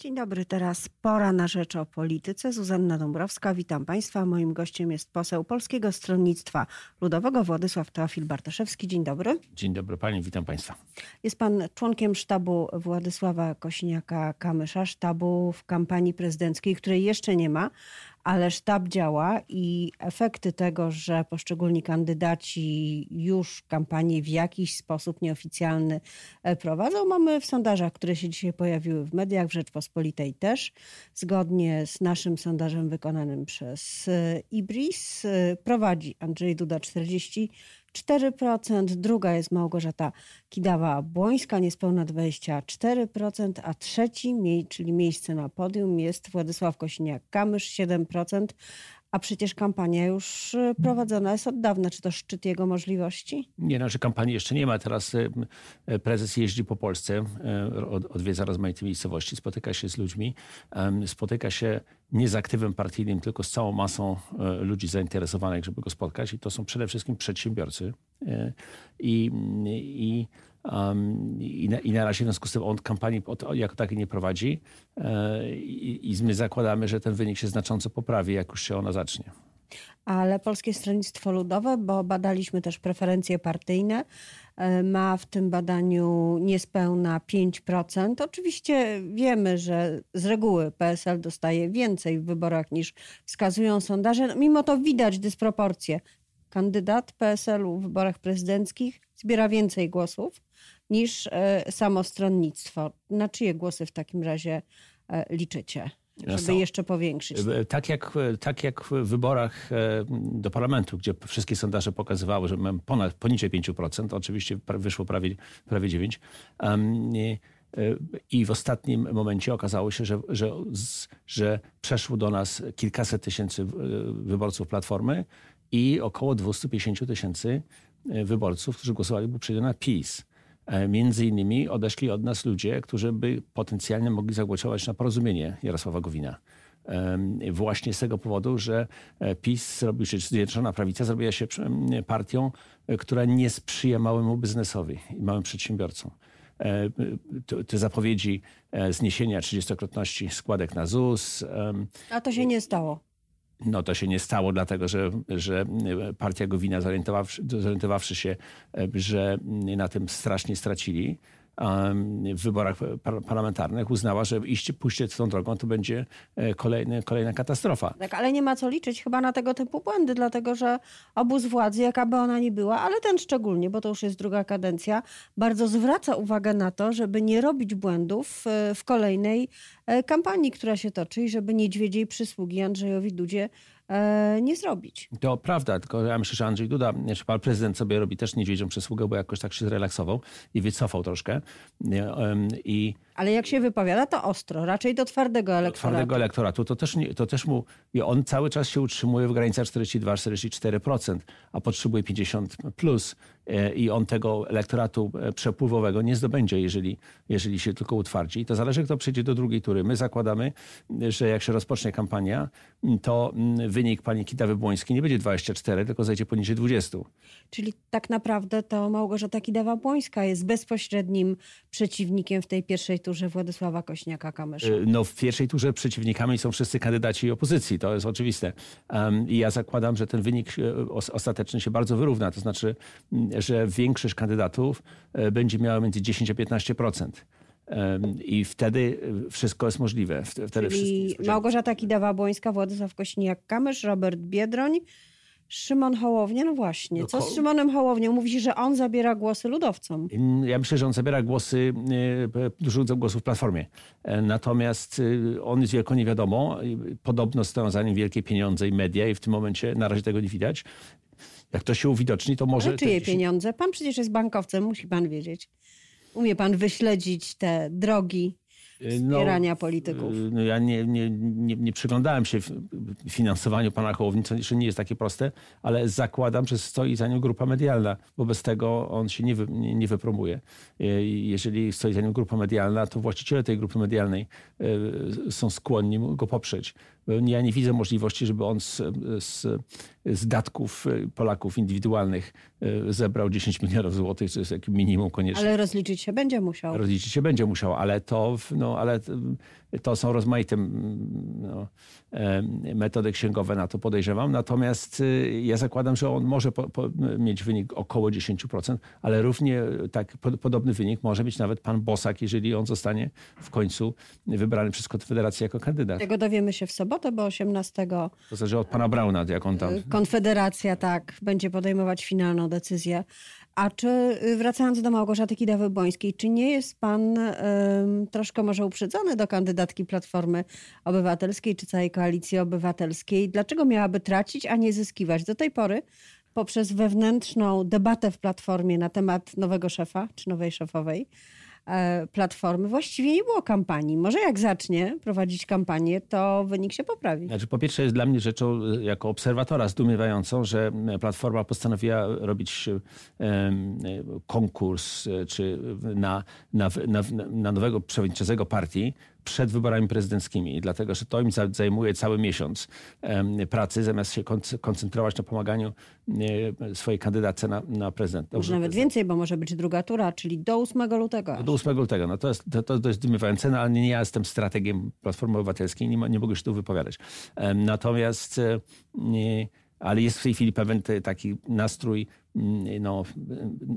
Dzień dobry, teraz pora na rzecz o polityce. Zuzanna Dąbrowska, witam Państwa. Moim gościem jest poseł Polskiego Stronnictwa Ludowego Władysław Teofil Bartoszewski. Dzień dobry. Dzień dobry Pani, witam Państwa. Jest Pan członkiem sztabu Władysława Kosiniaka-Kamysza, sztabu w kampanii prezydenckiej, której jeszcze nie ma, ale sztab działa i efekty tego, że poszczególni kandydaci już kampanię w jakiś sposób nieoficjalny e, prowadzą, mamy w sondażach, które się dzisiaj pojawiły w mediach, w Rzeczpospolitej też. Zgodnie z naszym sondażem wykonanym przez e, Ibris e, prowadzi Andrzej Duda 40 4%, druga jest Małgorzata Kidawa-Błońska, niespełna 24%, a trzeci, czyli miejsce na podium jest Władysław Kosiniak-Kamysz, 7%, a przecież kampania już y, prowadzona jest od dawna. Czy to szczyt jego możliwości? Nie, że kampanii jeszcze nie ma. Teraz y, y, prezes jeździ po Polsce, odwiedza rozmaite miejscowości, spotyka się z ludźmi, spotyka się nie z aktywem partyjnym, tylko z całą masą ludzi zainteresowanych, żeby go spotkać. I to są przede wszystkim przedsiębiorcy. I, i Um, i, na, I na razie w związku z tym on kampanii jako takiej nie prowadzi e, i, i my zakładamy, że ten wynik się znacząco poprawi, jak już się ona zacznie. Ale Polskie Stronnictwo Ludowe, bo badaliśmy też preferencje partyjne, e, ma w tym badaniu niespełna 5%. Oczywiście wiemy, że z reguły PSL dostaje więcej w wyborach niż wskazują sondaże. No, mimo to widać dysproporcje. Kandydat PSL-u w wyborach prezydenckich zbiera więcej głosów niż e, samo stronnictwo. Na czyje głosy w takim razie e, liczycie? żeby jeszcze powiększyć. E, tak jak, tak jak w wyborach do parlamentu, gdzie wszystkie sondaże pokazywały, że mamy ponad, poniżej 5%, oczywiście wyszło prawie, prawie 9%. I w ostatnim momencie okazało się, że, że, że przeszło do nas kilkaset tysięcy wyborców Platformy i około 250 tysięcy wyborców, którzy głosowali przejdą na PiS. E, między innymi odeszli od nas ludzie, którzy by potencjalnie mogli zagłosować na porozumienie Jarosława Gowina. Właśnie z tego powodu, że e, PiS zrobił się, Zjednoczona Prawica zrobiła się partią, e, która nie sprzyja małemu biznesowi i małym przedsiębiorcom. Te zapowiedzi zniesienia trzydziestokrotności składek na ZUS. A to się nie stało. No to się nie stało, dlatego że, że partia Gowina, zorientowawszy, zorientowawszy się, e, że na tym strasznie stracili, w wyborach parlamentarnych uznała, że iść, pójście tą drogą to będzie e, kolejny, kolejna katastrofa. Tak, ale nie ma co liczyć chyba na tego typu błędy, dlatego że obóz władzy, jaka by ona nie była, ale ten szczególnie, bo to już jest druga kadencja, bardzo zwraca uwagę na to, żeby nie robić błędów e, w kolejnej kampanii, która się toczy i żeby niedźwiedziej przysługi Andrzejowi Dudzie E, nie zrobić. To prawda, tylko ja myślę, że Andrzej Duda, znaczy pan prezydent sobie robi też niedźwiedzią przysługę, bo jakoś tak się zrelaksował i wycofał troszkę. I, Ale jak się wypowiada, to ostro, raczej do twardego elektoratu. Twardego elektoratu, to też, to też mu, on cały czas się utrzymuje w granicach 42-44%, a potrzebuje 50 plus e, i on tego elektoratu e, przepływowego nie zdobędzie, jeżeli, jeżeli się tylko utwardzi. To zależy, kto przejdzie do drugiej tury. My zakładamy, że jak się rozpocznie kampania, to wy wynik pani Kidawy-Błońskiej nie będzie 24, tylko zejdzie poniżej 20. Czyli tak naprawdę to Małgorzata Kidawa-Błońska jest bezpośrednim przeciwnikiem w tej pierwszej turze Władysława Kośniaka-Kamysza. Y, no w pierwszej turze przeciwnikami są wszyscy kandydaci opozycji, to jest oczywiste. I ja zakładam, że ten wynik y, ostateczny się bardzo wyrówna, to znaczy, że większość kandydatów y, będzie miała między 10 a 15%. I wtedy wszystko jest możliwe. Wtedy Czyli Małgorzata Kidawa-Błońska, Władysław Kośniak-Kamysz, Robert Biedroń, Szymon Hołownia, no właśnie. No Co z Szymonem Hołownią? Mówi że on zabiera głosy ludowcom. Ja myślę, że on zabiera głosy, e, dużo głosów w Platformie. E, natomiast e, on jest wielko niewiadomo. Podobno stoją za nim wielkie pieniądze i media i w tym momencie na razie tego nie widać. Jak to się uwidoczni, to może... Ale czyje pieniądze? Pan przecież jest bankowcem, musi pan wiedzieć. Umie pan wyśledzić te drogi wspierania no, polityków? No ja nie, nie, nie, nie przyglądałem się finansowaniu pana Hołowni, co jeszcze nie jest takie proste, ale zakładam, że stoi za nim grupa medialna. Wobec tego on się nie, wy, nie, nie wypromuje. E, jeżeli stoi za nim grupa medialna, to właściciele tej grupy medialnej są skłonni go poprzeć. Ja nie widzę możliwości, żeby on z, z, z datków Polaków indywidualnych e, zebrał 10 milionów złotych, co jest jakim minimum konieczne. Ale rozliczyć się będzie musiał. Rozliczyć się będzie musiał, ale to no, ale to są rozmaite no, metody księgowe na to podejrzewam. Natomiast ja zakładam, że on może po, po mieć wynik około 10%, ale równie tak podobny wynik może mieć nawet pan Bosak, jeżeli on zostanie w końcu wybrany przez Konfederację jako kandydat. Tego dowiemy się w sobotę, bo 18. To zależy od pana Brauna, jak on tam... Konfederacja, tak, będzie podejmować finalną decyzję. A czy, y, wracając do Małgorzaty Kidawy-Błońskiej, czy nie jest pan troszkę może uprzedzony do kandydatki Platformy Obywatelskiej czy całej Koalicji Obywatelskiej? Dlaczego miałaby tracić, a nie zyskiwać? Do tej pory poprzez wewnętrzną debatę w Platformie na temat nowego szefa czy nowej szefowej, Platformy właściwie nie było kampanii. Może jak zacznie prowadzić kampanię, to wynik się poprawi. Znaczy, po pierwsze jest dla mnie rzeczą e, jako obserwatora zdumiewającą, że Platforma postanowiła robić e, konkurs czy na, na, na, na nowego przewodniczącego partii przed wyborami prezydenckimi, dlatego że to im zajmuje cały miesiąc pracy, zamiast się koncentrować na pomaganiu swojej kandydatce na, na prezydent. Może nawet więcej, bo może być druga tura, czyli do 8 lutego. Do 8 lutego. No to jest, to, to jest zdumiewające, no, ale nie ja jestem strategiem Platformy Obywatelskiej, nie, nie mogę się tu wypowiadać. Natomiast e, nie, ale jest w tej chwili pewien taki nastrój no,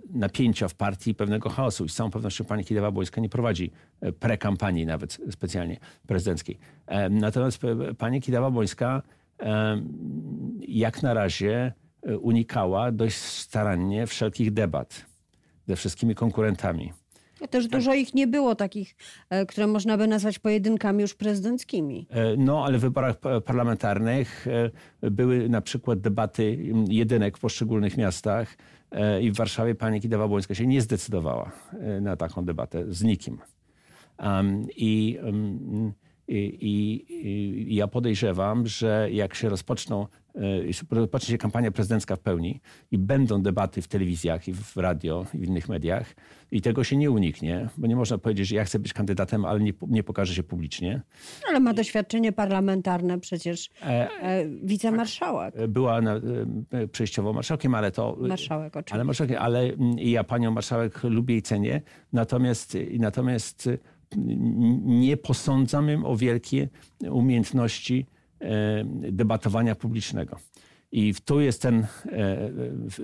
napięcia w partii, pewnego chaosu. I z całą pewnością pani Kidawa-Błońska nie prowadzi e, prekampanii nawet specjalnie prezydenckiej. E, natomiast pani Kidawa-Błońska jak na razie unikała dość starannie wszelkich debat ze wszystkimi konkurentami. Też tak. dużo ich nie było takich, e, które można by nazwać pojedynkami już prezydenckimi. E, no, ale w wyborach parlamentarnych e, były na przykład debaty jedynek w poszczególnych miastach i w Warszawie pani Kidawa-Błońska się nie zdecydowała na taką debatę z nikim. I, i, i ja podejrzewam, że jak się rozpoczną rozpocznie się kampania prezydencka w pełni i będą debaty w telewizjach i w radio i w innych mediach i tego się nie uniknie, bo nie można powiedzieć, że ja chcę być kandydatem, ale nie, nie pokaże się publicznie. Ale ma doświadczenie parlamentarne przecież e, e, wicemarszałek. Tak, była na, e, przejściowo marszałkiem, ale to... Marszałek oczywiście. Ale, marszałek, ale ja panią marszałek lubię i cenię, natomiast, natomiast nie posądzam ją o wielkie umiejętności E, debatowania publicznego. I tu jest ten, e,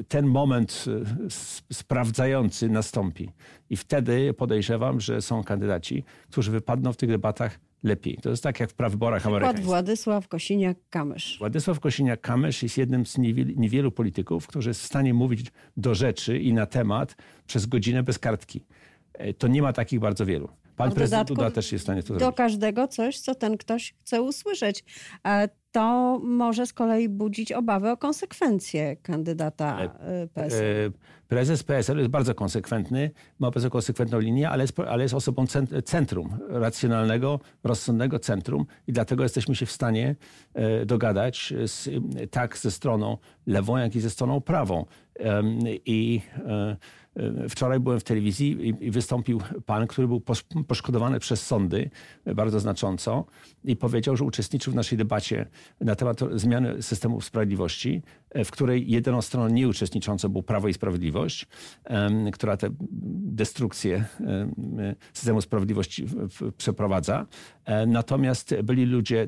ten moment e, sprawdzający nastąpi. I wtedy podejrzewam, że są kandydaci, którzy wypadną w tych debatach lepiej. To jest tak jak w prawyborach amerykańskich. Władysław Kosiniak-Kamysz. Władysław Kosiniak-Kamysz jest jednym z niewielu polityków, którzy jest w stanie mówić do rzeczy i na temat przez godzinę bez kartki. To nie ma takich bardzo wielu. Pan prezydent Duda też jest w stanie to do zrobić. Do każdego coś, co ten ktoś chce usłyszeć. To może z kolei budzić obawy o konsekwencje kandydata e, e, PSL. E, prezes PSL jest bardzo konsekwentny, ma bardzo konsekwentną linię, ale jest, ale jest osobą centrum, racjonalnego, rozsądnego centrum i dlatego jesteśmy się w stanie dogadać z, tak ze stroną lewą, jak i ze stroną prawą. I Wczoraj byłem w telewizji i wystąpił pan, który był poszkodowany przez sądy bardzo znacząco i powiedział, że uczestniczył w naszej debacie na temat zmiany systemu sprawiedliwości, w której jedyną stroną nieuczestniczącą był Prawo i Sprawiedliwość, która te destrukcje systemu sprawiedliwości przeprowadza. E, natomiast byli ludzie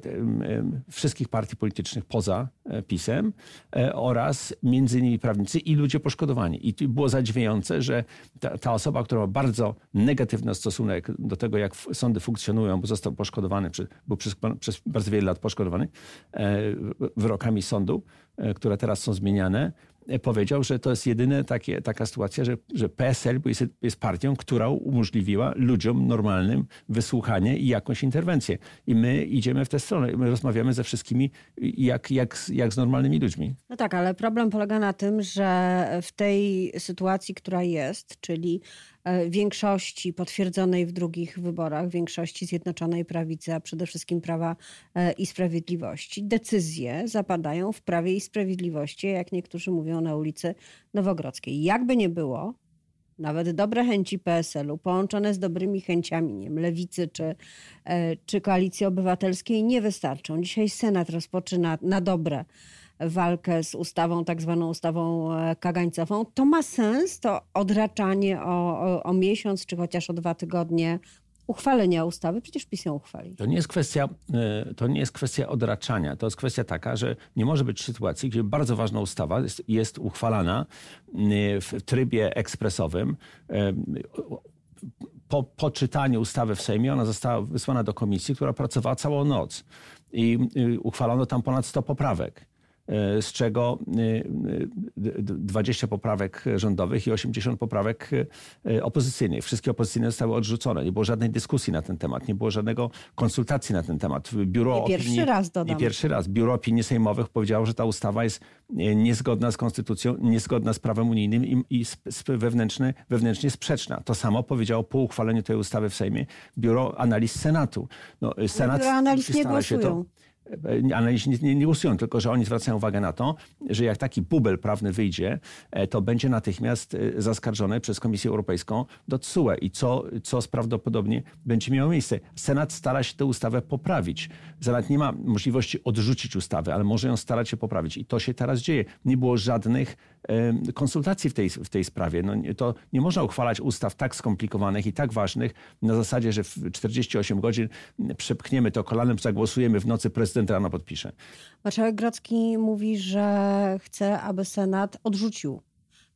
wszystkich partii politycznych poza e, PiSem e, oraz między innymi prawnicy i ludzie poszkodowani. I było zadziwiające, że ta, ta osoba, która ma bardzo negatywny stosunek do tego, jak sądy funkcjonują, bo został poszkodowany, był przez, przez bardzo wiele lat poszkodowany wyrokami sądu, które teraz są zmieniane, powiedział, że to jest jedyna taka sytuacja, że, że PSL jest, jest partią, która umożliwiła ludziom normalnym wysłuchanie i jakąś interwencję. I my idziemy w tę stronę. My rozmawiamy ze wszystkimi jak, jak, jak z normalnymi ludźmi. No tak, ale problem polega na tym, że w tej sytuacji, która jest, czyli większości potwierdzonej w drugich wyborach, większości Zjednoczonej Prawicy, a przede wszystkim Prawa e, i Sprawiedliwości. Decyzje zapadają w Prawie i Sprawiedliwości, jak niektórzy mówią na ulicy Nowogrodzkiej. Jakby nie było, nawet dobre chęci PSL-u, połączone z dobrymi chęciami nie wiem, lewicy czy, e, czy koalicji obywatelskiej, nie wystarczą. Dzisiaj Senat rozpoczyna na dobre walkę z ustawą, tak zwaną ustawą e, kagańcową, to ma sens, to odraczanie o, o, o miesiąc czy chociaż o dwa tygodnie uchwalenia ustawy? Przecież PiS ją uchwali. To nie jest kwestia, e, to nie jest kwestia odraczania. To jest kwestia taka, że nie może być sytuacji, gdzie bardzo ważna ustawa jest, jest uchwalana e, w trybie ekspresowym. Po, po czytaniu ustawy w Sejmie ona została wysłana do komisji, która pracowała całą noc i uchwalono tam ponad 100 poprawek. E, z czego 20 e, poprawek rządowych i 80 poprawek e, opozycyjnych. Wszystkie opozycyjne zostały odrzucone. Nie było żadnej dyskusji na ten temat, nie było żadnego konsultacji na ten temat. Biuro nie pierwszy opinii, raz dodam. Nie pierwszy raz. Biuro Opinii Sejmowych powiedziało, że ta ustawa jest niezgodna z konstytucją, niezgodna z prawem unijnym i, i wewnętrznie, wewnętrznie sprzeczna. To samo powiedziało po uchwaleniu tej ustawy w Sejmie Biuro Analiz Senatu. No, Senat Biuro Analiz nie głosują. Się to, analizy nie, nie, nie głosują, tylko że oni zwracają uwagę na to, że jak taki bubel prawny wyjdzie, e, to będzie natychmiast e, zaskarżony przez Komisję Europejską do TSUE i co, co prawdopodobnie będzie miało miejsce. Senat stara się tę ustawę poprawić. Senat nie ma możliwości odrzucić ustawy, ale może ją starać się poprawić i to się teraz dzieje. Nie było żadnych konsultacji w tej, w tej sprawie. No, to nie można uchwalać ustaw tak skomplikowanych i tak ważnych na zasadzie, że w 48 godzin przepchniemy to kolanem, zagłosujemy w nocy, prezydent rano podpisze. Marszałek Grocki mówi, że chce, aby Senat odrzucił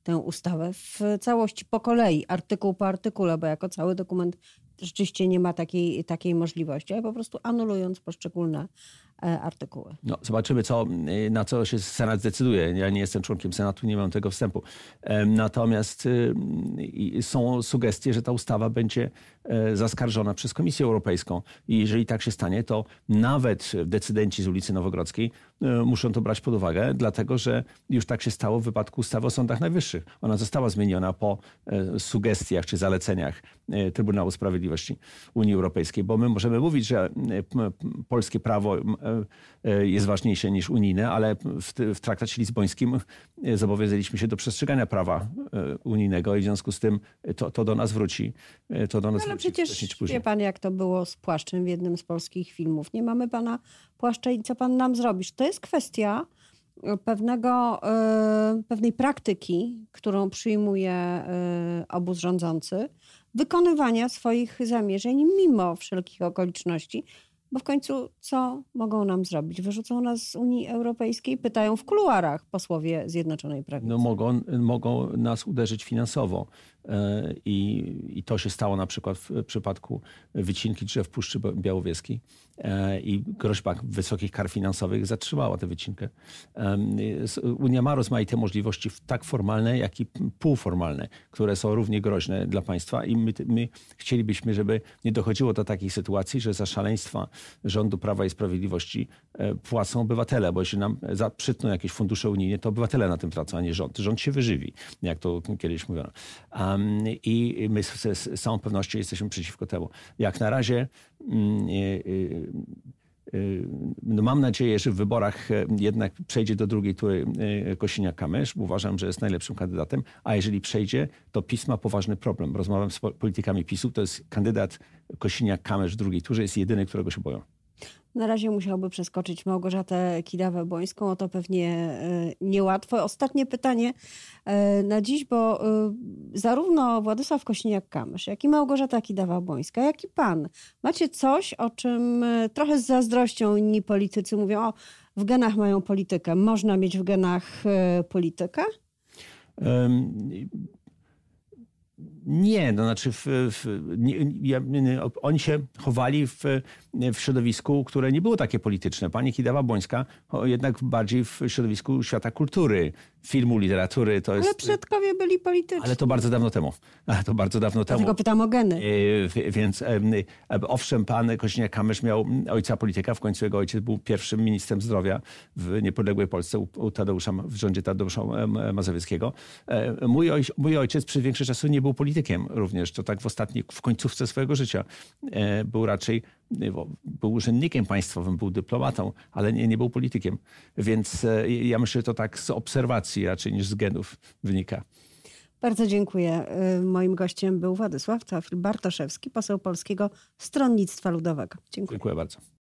tę ustawę w całości po kolei, artykuł po artykule, bo jako cały dokument rzeczywiście nie ma takiej, takiej możliwości, ale po prostu anulując poszczególne artykuły. No, zobaczymy, co, y, na co się Senat zdecyduje. Ja nie jestem członkiem Senatu, nie mam tego wstępu. Natomiast y, są sugestie, że ta ustawa będzie e, zaskarżona przez Komisję Europejską. I jeżeli tak się stanie, to nawet decydenci z ulicy Nowogrodzkiej e, muszą to brać pod uwagę, dlatego że już tak się stało w wypadku ustawy o sądach najwyższych. Ona została zmieniona po sugestiach czy zaleceniach Trybunału Sprawiedliwości Unii Europejskiej, bo my możemy mówić, że polskie prawo E, jest ważniejsze niż unijne, ale w, w traktacie lizbońskim e, zobowiązaliśmy się do przestrzegania prawa e, unijnego i w związku z tym to, to do nas wróci. To do nas ale wróci przecież wie pan, jak to było z płaszczem w jednym z polskich filmów. Nie mamy pana płaszcza i co pan nam zrobisz? To jest kwestia pewnego, pewnej praktyki, którą przyjmuje obóz rządzący, wykonywania swoich zamierzeń mimo wszelkich okoliczności, bo w końcu co mogą nam zrobić? Wyrzucą nas z Unii Europejskiej? Pytają w kuluarach posłowie Zjednoczonej Prawicy. No mogą, mogą nas uderzyć finansowo. E, I, I to się stało na przykład w przypadku wycinki drzew Puszczy Białowieskiej. E, I groźba wysokich kar finansowych zatrzymała tę wycinkę. Unia ma rozmaite możliwości, tak formalne, jak i półformalne, które są równie groźne dla państwa. I my, my chcielibyśmy, żeby nie dochodziło do takich sytuacji, że za szaleństwa rządu Prawa i Sprawiedliwości e, płacą obywatele, bo jeśli nam przytną jakieś fundusze unijne, to obywatele na tym tracą, a nie rząd. Rząd się wyżywi, jak to kiedyś mówiono. I my z całą pewnością jesteśmy przeciwko temu. Jak na razie mm, no mam nadzieję, że w wyborach e, jednak przejdzie do drugiej tury e, Kosiniak-Kamysz. Uważam, że jest najlepszym kandydatem. A jeżeli przejdzie, to PiS ma poważny problem. Rozmawiam z politykami PiSu. To jest kandydat Kosiniak-Kamysz w drugiej turze. Jest jedyny, którego się boją. Na razie musiałby przeskoczyć Małgorzatę Kidawę-Bońską, o to pewnie e, niełatwo. Ostatnie pytanie e, na dziś, bo e, zarówno Władysław Kośniak-Kamysz, jak i Małgorzata Kidawa-Bońska, jak i pan, macie coś, o czym trochę z zazdrością inni politycy mówią, o w genach mają politykę. Można mieć w genach politykę? Nie, no znaczy w, w, nie, ja, oni się chowali w, w środowisku, które nie było takie polityczne. Pani Kidawa-Błońska jednak bardziej w środowisku świata kultury, filmu, literatury. To jest, ale przodkowie byli polityczni. Ale to bardzo dawno temu. Ale to bardzo dawno Dlatego temu. pytam o geny. E, więc e, owszem, pan Koźniak-Kamysz miał ojca polityka. W końcu jego ojciec był pierwszym ministrem zdrowia w niepodległej Polsce u Tadeusza, w rządzie Tadeusza Mazowieckiego. E, mój, oj, mój ojciec przez większość czasu nie był politykiem również. To tak w ostatniej, w końcówce swojego życia. Był raczej był urzędnikiem państwowym, był dyplomatą, ale nie, nie był politykiem. Więc ja myślę, że to tak z obserwacji raczej niż z genów wynika. Bardzo dziękuję. Y, moim gościem był Władysław Teofil Bartoszewski, poseł Polskiego Stronnictwa Ludowego. Dziękuję. Dziękuję bardzo.